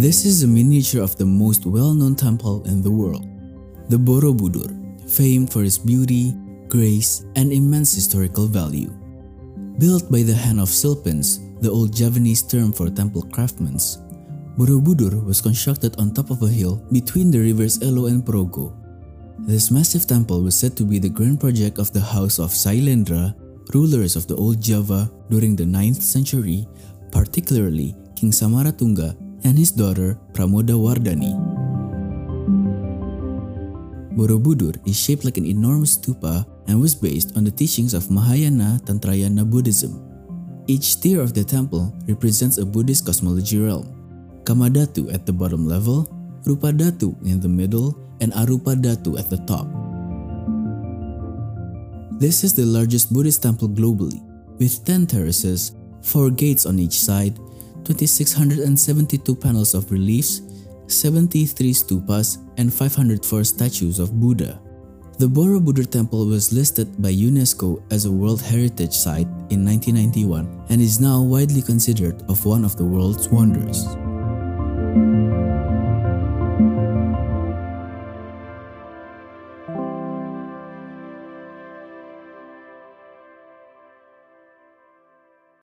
This is a miniature of the most well-known temple in the world, the Borobudur, famed for its beauty, grace, and immense historical value. Built by the hand of Silpins, the old Javanese term for temple craftsmen, Borobudur was constructed on top of a hill between the rivers Elo and Progo. This massive temple was said to be the grand project of the house of Sailendra, rulers of the old Java during the 9th century, particularly King Samaratunga and his daughter Pramoda Wardani. Borobudur is shaped like an enormous stupa and was based on the teachings of Mahayana Tantrayana Buddhism. Each tier of the temple represents a Buddhist cosmology realm. Kamadhatu at the bottom level, Rupadhatu in the middle, and Arupadhatu at the top. This is the largest Buddhist temple globally, with 10 terraces, 4 gates on each side, 2672 panels of reliefs, 73 stupas, and 504 statues of Buddha. The Borobudur Temple was listed by UNESCO as a World Heritage Site in 1991 and is now widely considered of one of the world's wonders.